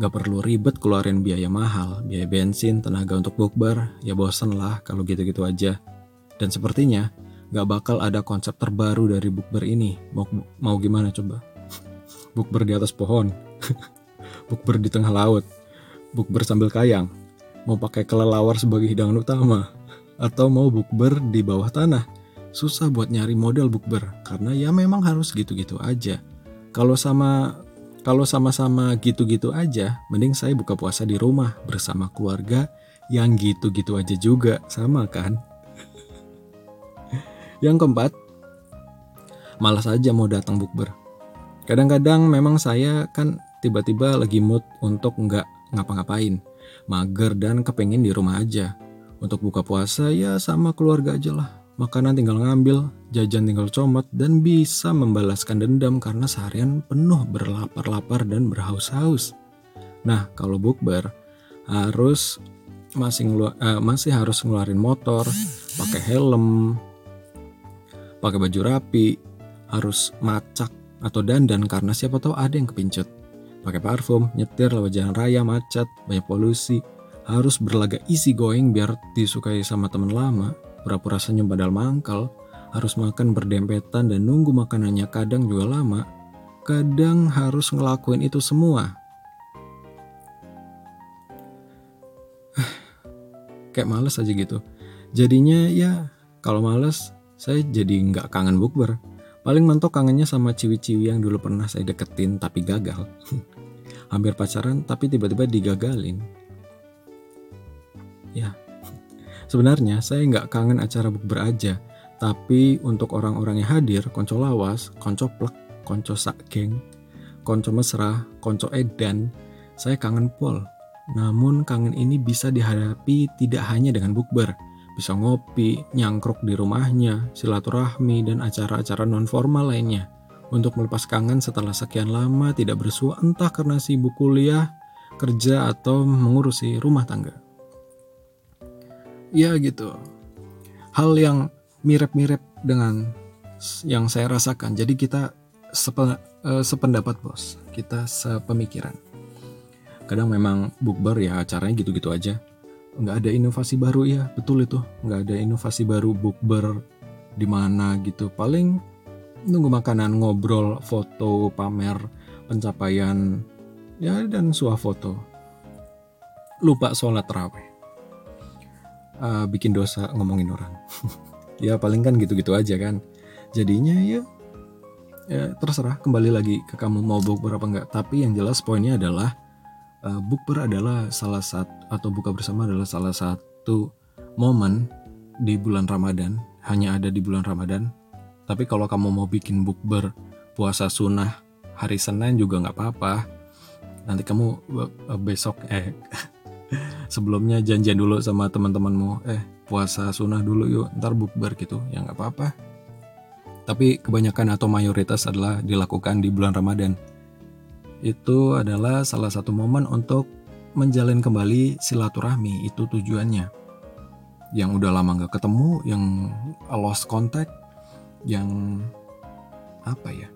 Gak perlu ribet keluarin biaya mahal, biaya bensin, tenaga untuk bukber, ya bosen lah kalau gitu-gitu aja. Dan sepertinya, gak bakal ada konsep terbaru dari bukber ini. Mau, mau gimana coba? bukber di atas pohon, bukber di tengah laut, bukber sambil kayang, mau pakai kelelawar sebagai hidangan utama, atau mau bukber di bawah tanah susah buat nyari model bukber karena ya memang harus gitu-gitu aja. Kalau sama kalau sama-sama gitu-gitu aja, mending saya buka puasa di rumah bersama keluarga yang gitu-gitu aja juga, sama kan? yang keempat, malas aja mau datang bukber. Kadang-kadang memang saya kan tiba-tiba lagi mood untuk nggak ngapa-ngapain, mager dan kepengen di rumah aja. Untuk buka puasa ya sama keluarga aja lah, Makanan tinggal ngambil, jajan tinggal comot, dan bisa membalaskan dendam karena seharian penuh berlapar-lapar dan berhaus-haus. Nah, kalau bukber harus masih ngelu uh, masih harus ngeluarin motor, pakai helm, pakai baju rapi, harus macak atau dandan karena siapa tahu ada yang kepincut. Pakai parfum, nyetir lewat jalan raya macet, banyak polusi, harus berlaga easy going biar disukai sama teman lama pura-pura senyum padahal mangkal, harus makan berdempetan dan nunggu makanannya kadang juga lama, kadang harus ngelakuin itu semua. Kayak males aja gitu. Jadinya ya kalau males saya jadi nggak kangen bukber. Paling mentok kangennya sama ciwi-ciwi yang dulu pernah saya deketin tapi gagal. Hampir pacaran tapi tiba-tiba digagalin. Ya, Sebenarnya saya nggak kangen acara bukber aja, tapi untuk orang-orang yang hadir, konco lawas, konco plek, konco geng, konco mesra, konco edan, saya kangen pol. Namun kangen ini bisa dihadapi tidak hanya dengan bukber, bisa ngopi, nyangkruk di rumahnya, silaturahmi, dan acara-acara non-formal lainnya. Untuk melepas kangen setelah sekian lama tidak bersua entah karena sibuk kuliah, kerja, atau mengurusi rumah tangga. Ya gitu. Hal yang mirip-mirip dengan yang saya rasakan. Jadi kita sepe, uh, sependapat bos. Kita sepemikiran. Kadang memang bukber ya acaranya gitu-gitu aja nggak ada inovasi baru ya betul itu. Nggak ada inovasi baru bukber di mana gitu. Paling nunggu makanan ngobrol foto pamer pencapaian ya dan suah foto. Lupa sholat raweh. Uh, bikin dosa ngomongin orang. Ya paling kan gitu-gitu aja kan. Jadinya ya ya terserah kembali lagi ke kamu mau bukber apa enggak tapi yang jelas poinnya adalah uh, bukber adalah salah satu atau buka bersama adalah salah satu momen di bulan Ramadan hanya ada di bulan Ramadan. Tapi kalau kamu mau bikin bukber puasa sunnah hari Senin juga nggak apa-apa. Nanti kamu uh, besok eh sebelumnya janjian dulu sama teman-temanmu. Eh puasa sunnah dulu yuk ntar bukber gitu. Ya nggak apa-apa. Tapi kebanyakan atau mayoritas adalah dilakukan di bulan Ramadan. Itu adalah salah satu momen untuk menjalin kembali silaturahmi itu tujuannya yang udah lama nggak ketemu yang lost contact yang apa ya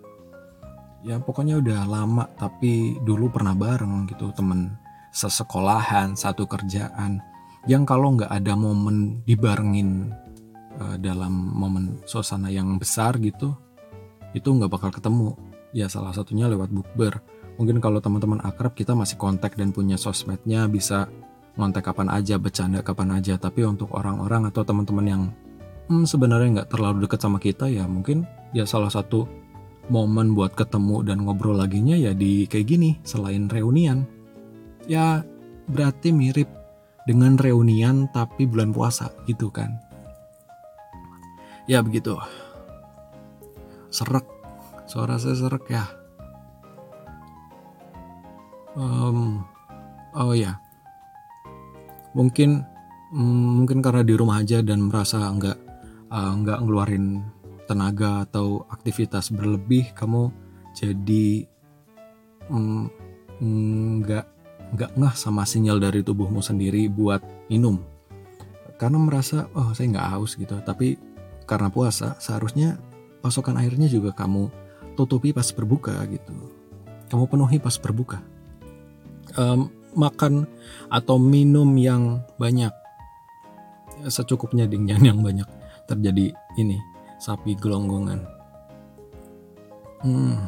ya pokoknya udah lama tapi dulu pernah bareng gitu temen sesekolahan, satu kerjaan yang kalau nggak ada momen dibarengin uh, dalam momen suasana yang besar gitu, itu nggak bakal ketemu. Ya salah satunya lewat bukber. Mungkin kalau teman-teman akrab kita masih kontak dan punya sosmednya bisa ngontek kapan aja, bercanda kapan aja. Tapi untuk orang-orang atau teman-teman yang hmm, sebenarnya nggak terlalu dekat sama kita ya mungkin ya salah satu momen buat ketemu dan ngobrol laginya ya di kayak gini selain reunian ya berarti mirip dengan reunian tapi bulan puasa gitu kan. Ya begitu. serak suara saya serak ya um, oh ya. Mungkin mm, mungkin karena di rumah aja dan merasa nggak uh, nggak ngeluarin tenaga atau aktivitas berlebih kamu jadi mm, nggak nggak ngah sama sinyal dari tubuhmu sendiri buat minum. Karena merasa oh saya nggak haus gitu. Tapi karena puasa seharusnya pasokan airnya juga kamu tutupi pas berbuka gitu. Kamu penuhi pas berbuka um, makan atau minum yang banyak. Secukupnya dengan yang banyak terjadi ini sapi gelonggongan. Hmm,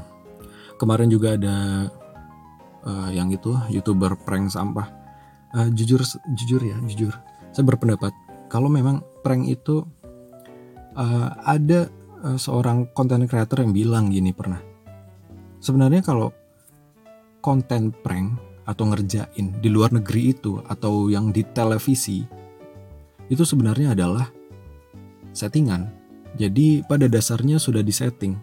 kemarin juga ada uh, yang itu youtuber prank sampah. Uh, jujur jujur ya jujur. Saya berpendapat kalau memang prank itu uh, ada uh, seorang content creator yang bilang gini pernah. Sebenarnya kalau konten prank atau ngerjain di luar negeri itu atau yang di televisi itu sebenarnya adalah settingan. Jadi pada dasarnya sudah disetting.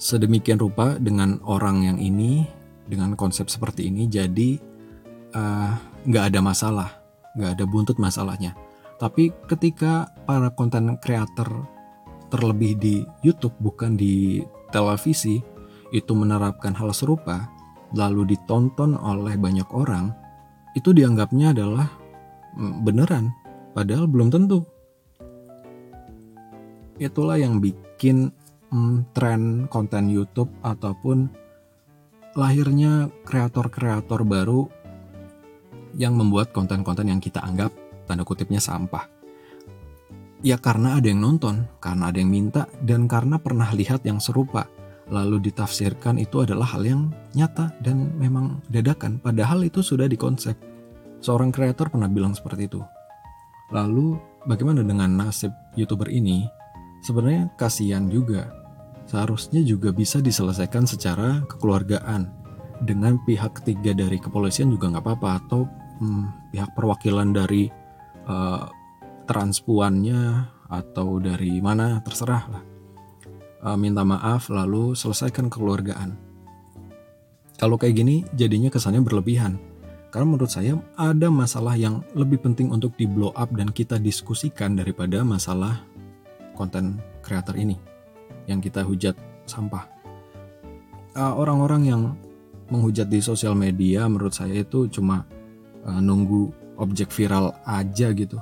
Sedemikian rupa dengan orang yang ini dengan konsep seperti ini jadi nggak uh, ada masalah nggak ada buntut masalahnya. Tapi ketika para konten creator terlebih di YouTube bukan di televisi itu menerapkan hal serupa lalu ditonton oleh banyak orang itu dianggapnya adalah mm, beneran padahal belum tentu itulah yang bikin hmm, tren konten YouTube ataupun lahirnya kreator-kreator baru yang membuat konten-konten yang kita anggap tanda kutipnya sampah. Ya karena ada yang nonton, karena ada yang minta, dan karena pernah lihat yang serupa. Lalu ditafsirkan itu adalah hal yang nyata dan memang dadakan, padahal itu sudah dikonsep. Seorang kreator pernah bilang seperti itu. Lalu bagaimana dengan nasib YouTuber ini? Sebenarnya kasihan juga. Seharusnya juga bisa diselesaikan secara kekeluargaan dengan pihak ketiga dari kepolisian juga nggak apa-apa atau hmm, pihak perwakilan dari uh, transpuannya atau dari mana terserah lah minta maaf lalu selesaikan kekeluargaan. Kalau kayak gini jadinya kesannya berlebihan. Karena menurut saya ada masalah yang lebih penting untuk di blow up dan kita diskusikan daripada masalah konten kreator ini yang kita hujat sampah. Uh, orang-orang yang menghujat di sosial media menurut saya itu cuma uh, nunggu objek viral aja gitu.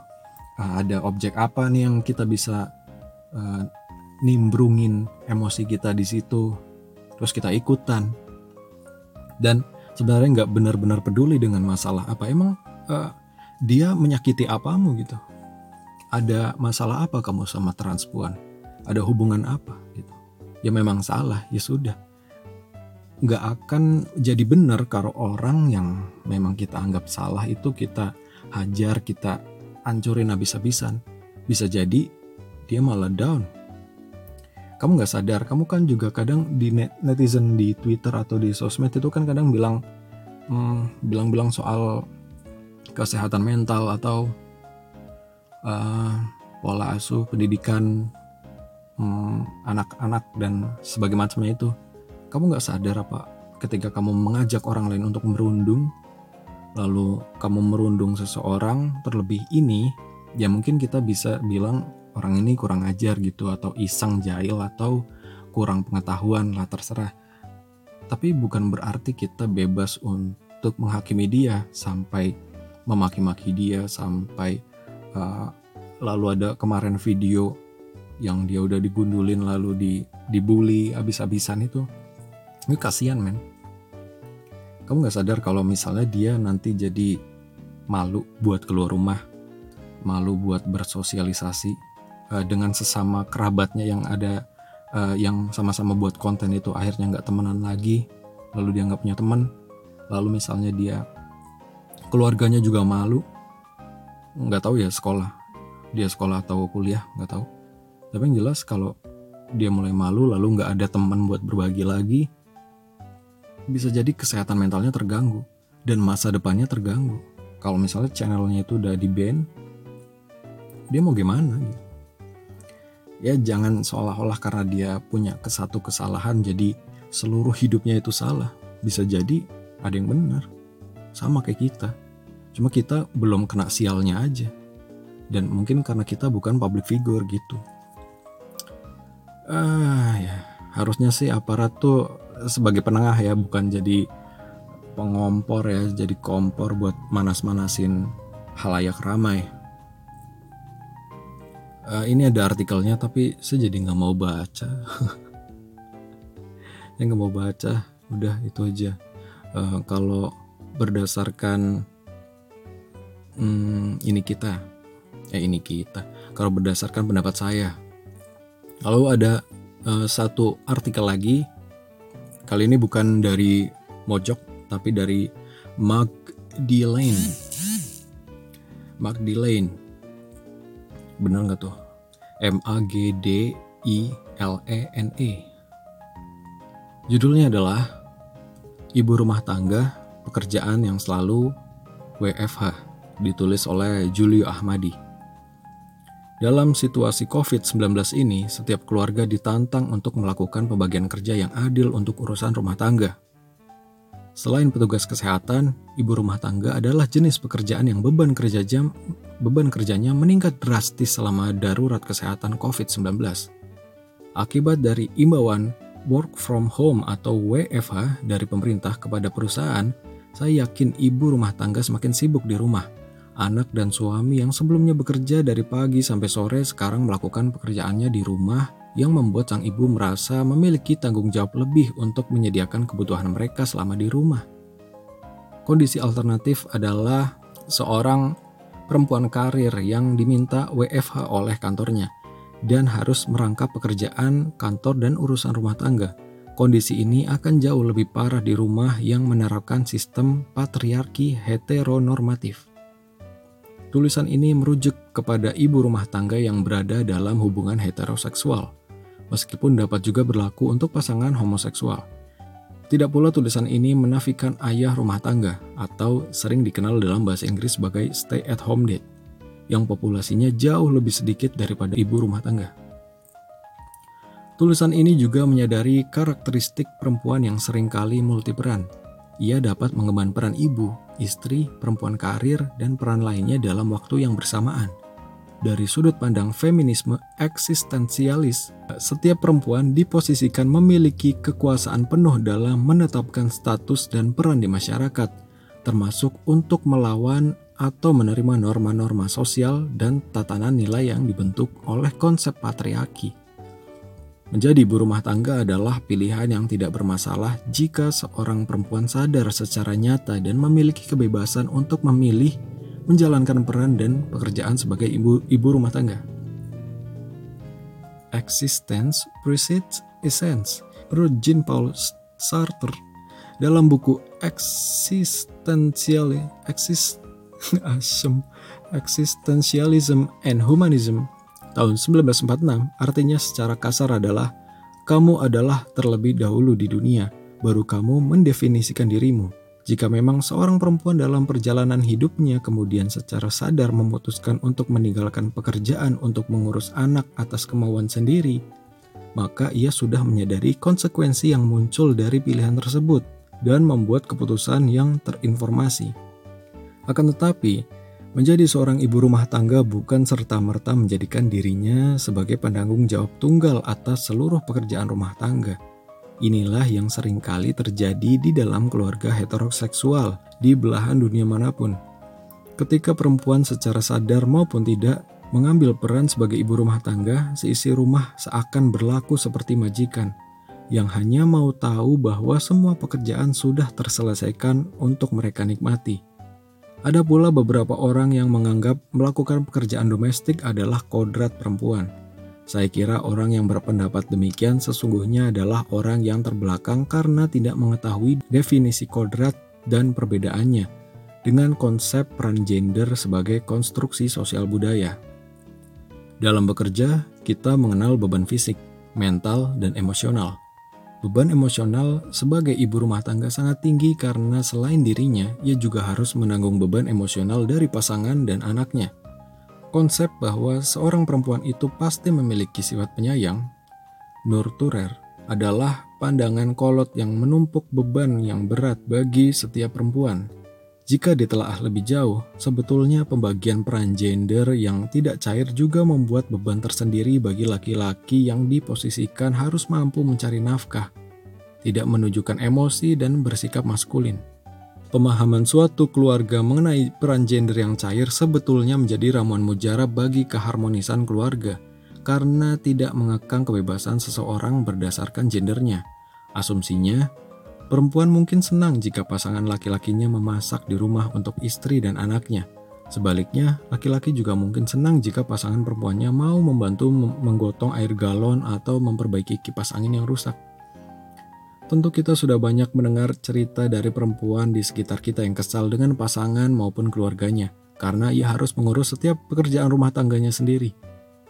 Ada objek apa nih yang kita bisa nimbrungin emosi kita di situ, terus kita ikutan. Dan sebenarnya nggak benar-benar peduli dengan masalah apa. Emang uh, dia menyakiti apamu gitu? Ada masalah apa kamu sama transpuan? Ada hubungan apa gitu? Ya memang salah, ya sudah nggak akan jadi benar kalau orang yang memang kita anggap salah itu kita hajar, kita hancurin habis-habisan. Bisa jadi dia malah down. Kamu nggak sadar, kamu kan juga kadang di netizen di Twitter atau di sosmed itu kan kadang bilang hmm, bilang-bilang soal kesehatan mental atau uh, pola asuh pendidikan hmm, anak-anak hmm, dan sebagainya macamnya itu. Kamu nggak sadar apa ketika kamu mengajak orang lain untuk merundung, lalu kamu merundung seseorang terlebih ini, ya mungkin kita bisa bilang orang ini kurang ajar gitu atau iseng jahil atau kurang pengetahuan lah terserah. Tapi bukan berarti kita bebas untuk menghakimi dia sampai memaki-maki dia sampai uh, lalu ada kemarin video yang dia udah digundulin lalu di dibully abis-abisan itu. Ini kasihan men. Kamu gak sadar kalau misalnya dia nanti jadi malu buat keluar rumah malu buat bersosialisasi uh, dengan sesama kerabatnya yang ada uh, yang sama-sama buat konten itu akhirnya nggak temenan lagi lalu dia nggak punya teman lalu misalnya dia keluarganya juga malu nggak tahu ya sekolah dia sekolah atau kuliah nggak tahu tapi yang jelas kalau dia mulai malu lalu nggak ada teman buat berbagi lagi bisa jadi kesehatan mentalnya terganggu dan masa depannya terganggu. Kalau misalnya channelnya itu udah di ban, dia mau gimana gitu. Ya jangan seolah-olah karena dia punya kesatu kesalahan jadi seluruh hidupnya itu salah. Bisa jadi ada yang benar. Sama kayak kita. Cuma kita belum kena sialnya aja. Dan mungkin karena kita bukan public figure gitu. Ah ya. Harusnya sih aparat tuh sebagai penengah ya bukan jadi pengompor ya jadi kompor buat manas-manasin halayak ramai uh, ini ada artikelnya tapi saya jadi nggak mau baca. Saya nggak mau baca. Udah itu aja. Uh, kalau berdasarkan hmm, ini kita. Eh ini kita. Kalau berdasarkan pendapat saya. Lalu ada uh, satu artikel lagi. Kali ini bukan dari Mojok tapi dari Mark Delane Mark Delane bener nggak tuh? M A G D I L E N E. Judulnya adalah ibu rumah tangga pekerjaan yang selalu WFH ditulis oleh Julio Ahmadi. Dalam situasi COVID-19 ini, setiap keluarga ditantang untuk melakukan pembagian kerja yang adil untuk urusan rumah tangga. Selain petugas kesehatan, ibu rumah tangga adalah jenis pekerjaan yang beban kerja jam beban kerjanya meningkat drastis selama darurat kesehatan COVID-19. Akibat dari imbauan work from home atau WFH dari pemerintah kepada perusahaan, saya yakin ibu rumah tangga semakin sibuk di rumah. Anak dan suami yang sebelumnya bekerja dari pagi sampai sore sekarang melakukan pekerjaannya di rumah yang membuat sang ibu merasa memiliki tanggung jawab lebih untuk menyediakan kebutuhan mereka selama di rumah. Kondisi alternatif adalah seorang perempuan karir yang diminta WFH oleh kantornya dan harus merangkap pekerjaan, kantor, dan urusan rumah tangga. Kondisi ini akan jauh lebih parah di rumah yang menerapkan sistem patriarki heteronormatif. Tulisan ini merujuk kepada ibu rumah tangga yang berada dalam hubungan heteroseksual meskipun dapat juga berlaku untuk pasangan homoseksual. Tidak pula tulisan ini menafikan ayah rumah tangga atau sering dikenal dalam bahasa Inggris sebagai stay at home dad yang populasinya jauh lebih sedikit daripada ibu rumah tangga. Tulisan ini juga menyadari karakteristik perempuan yang sering kali multiperan. Ia dapat mengemban peran ibu, istri, perempuan karir, dan peran lainnya dalam waktu yang bersamaan – dari sudut pandang feminisme eksistensialis, setiap perempuan diposisikan memiliki kekuasaan penuh dalam menetapkan status dan peran di masyarakat, termasuk untuk melawan atau menerima norma-norma sosial dan tatanan nilai yang dibentuk oleh konsep patriarki. Menjadi ibu rumah tangga adalah pilihan yang tidak bermasalah jika seorang perempuan sadar secara nyata dan memiliki kebebasan untuk memilih menjalankan peran dan pekerjaan sebagai ibu ibu rumah tangga. Existence precedes essence. Menurut Jean Paul Sartre dalam buku Existential Exist, Existentialism and Humanism tahun 1946 artinya secara kasar adalah kamu adalah terlebih dahulu di dunia, baru kamu mendefinisikan dirimu. Jika memang seorang perempuan dalam perjalanan hidupnya kemudian secara sadar memutuskan untuk meninggalkan pekerjaan untuk mengurus anak atas kemauan sendiri, maka ia sudah menyadari konsekuensi yang muncul dari pilihan tersebut dan membuat keputusan yang terinformasi. Akan tetapi, menjadi seorang ibu rumah tangga bukan serta-merta menjadikan dirinya sebagai penanggung jawab tunggal atas seluruh pekerjaan rumah tangga Inilah yang sering kali terjadi di dalam keluarga heteroseksual di belahan dunia mana pun. Ketika perempuan secara sadar maupun tidak mengambil peran sebagai ibu rumah tangga, seisi rumah seakan berlaku seperti majikan yang hanya mau tahu bahwa semua pekerjaan sudah terselesaikan untuk mereka nikmati. Ada pula beberapa orang yang menganggap melakukan pekerjaan domestik adalah kodrat perempuan saya kira orang yang berpendapat demikian sesungguhnya adalah orang yang terbelakang karena tidak mengetahui definisi kodrat dan perbedaannya dengan konsep peran gender sebagai konstruksi sosial budaya. Dalam bekerja, kita mengenal beban fisik, mental, dan emosional. Beban emosional sebagai ibu rumah tangga sangat tinggi karena selain dirinya, ia juga harus menanggung beban emosional dari pasangan dan anaknya. Konsep bahwa seorang perempuan itu pasti memiliki sifat penyayang, Nur Turer, adalah pandangan kolot yang menumpuk beban yang berat bagi setiap perempuan. Jika ditelaah lebih jauh, sebetulnya pembagian peran gender yang tidak cair juga membuat beban tersendiri bagi laki-laki yang diposisikan harus mampu mencari nafkah, tidak menunjukkan emosi dan bersikap maskulin. Pemahaman suatu keluarga mengenai peran gender yang cair sebetulnya menjadi ramuan mujarab bagi keharmonisan keluarga karena tidak mengekang kebebasan seseorang berdasarkan gendernya. Asumsinya, perempuan mungkin senang jika pasangan laki-lakinya memasak di rumah untuk istri dan anaknya. Sebaliknya, laki-laki juga mungkin senang jika pasangan perempuannya mau membantu menggotong air galon atau memperbaiki kipas angin yang rusak. Tentu kita sudah banyak mendengar cerita dari perempuan di sekitar kita yang kesal dengan pasangan maupun keluarganya, karena ia harus mengurus setiap pekerjaan rumah tangganya sendiri.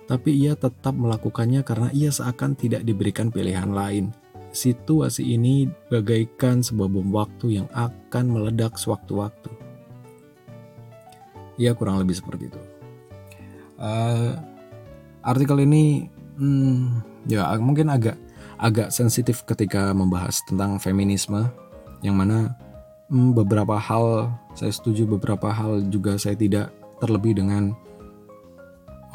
Tapi ia tetap melakukannya karena ia seakan tidak diberikan pilihan lain. Situasi ini bagaikan sebuah bom waktu yang akan meledak sewaktu-waktu. Ya kurang lebih seperti itu. Uh, artikel ini, hmm, ya mungkin agak agak sensitif ketika membahas tentang feminisme yang mana hmm, beberapa hal saya setuju beberapa hal juga saya tidak terlebih dengan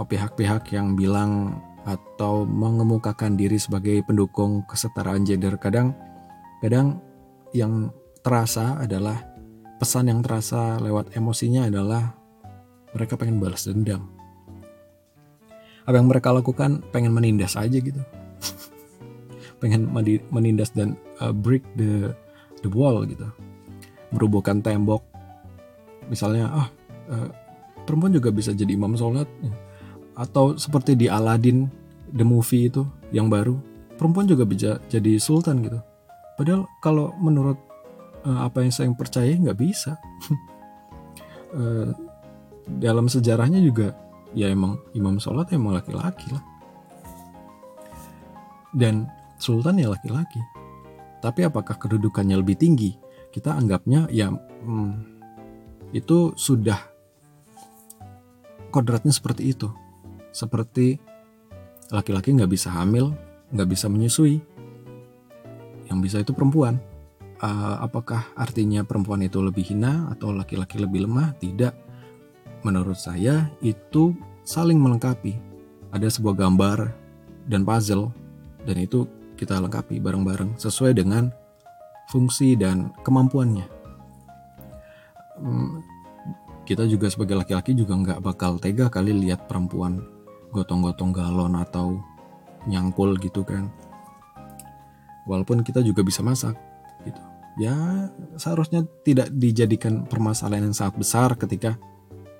pihak-pihak yang bilang atau mengemukakan diri sebagai pendukung kesetaraan gender. Kadang kadang yang terasa adalah pesan yang terasa lewat emosinya adalah mereka pengen balas dendam. Apa yang mereka lakukan pengen menindas aja gitu pengen menindas dan uh, break the the wall gitu. Merubuhkan tembok. Misalnya ah uh, perempuan juga bisa jadi imam sholat. Atau seperti di Aladdin the movie itu yang baru perempuan juga bisa jadi sultan gitu. Padahal kalau menurut uh, apa yang saya percaya nggak bisa. Uh, dalam sejarahnya juga ya emang imam sholat emang laki-laki lah. Dan sultan ya laki-laki. Tapi apakah kedudukannya lebih tinggi? Kita anggapnya ya hmm, itu sudah kodratnya seperti itu. Seperti laki-laki nggak bisa hamil, nggak bisa menyusui. Yang bisa itu perempuan. Uh, apakah artinya perempuan itu lebih hina atau laki-laki lebih lemah? Tidak. Menurut saya itu saling melengkapi. Ada sebuah gambar dan puzzle dan itu kita lengkapi bareng-bareng sesuai dengan fungsi dan kemampuannya. Hmm, kita juga sebagai laki-laki juga nggak bakal tega kali lihat perempuan gotong-gotong galon atau nyangkul gitu kan. Walaupun kita juga bisa masak gitu. Ya seharusnya tidak dijadikan permasalahan yang sangat besar ketika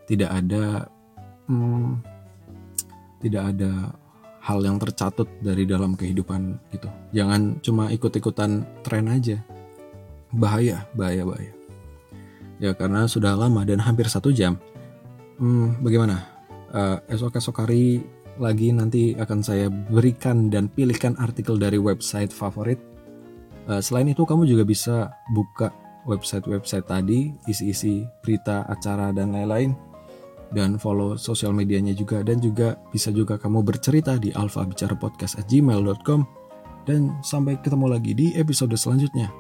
tidak ada hmm, tidak ada hal yang tercatut dari dalam kehidupan gitu. Jangan cuma ikut-ikutan tren aja. Bahaya, bahaya, bahaya. Ya karena sudah lama dan hampir satu jam. Hmm, bagaimana? Uh, esok-esok hari lagi nanti akan saya berikan dan pilihkan artikel dari website favorit. Uh, selain itu kamu juga bisa buka website-website tadi, isi-isi berita, acara, dan lain-lain dan follow sosial medianya juga dan juga bisa juga kamu bercerita di alfabicarapodcast@gmail.com dan sampai ketemu lagi di episode selanjutnya.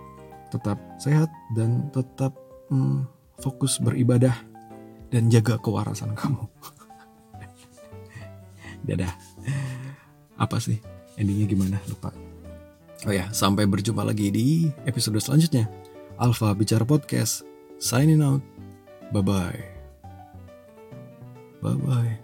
Tetap sehat dan tetap hmm, fokus beribadah dan jaga kewarasan kamu. Dadah. Apa sih endingnya gimana lupa. Oh ya, sampai berjumpa lagi di episode selanjutnya. Alfa Bicara Podcast. Signing out. Bye-bye. Bye bye.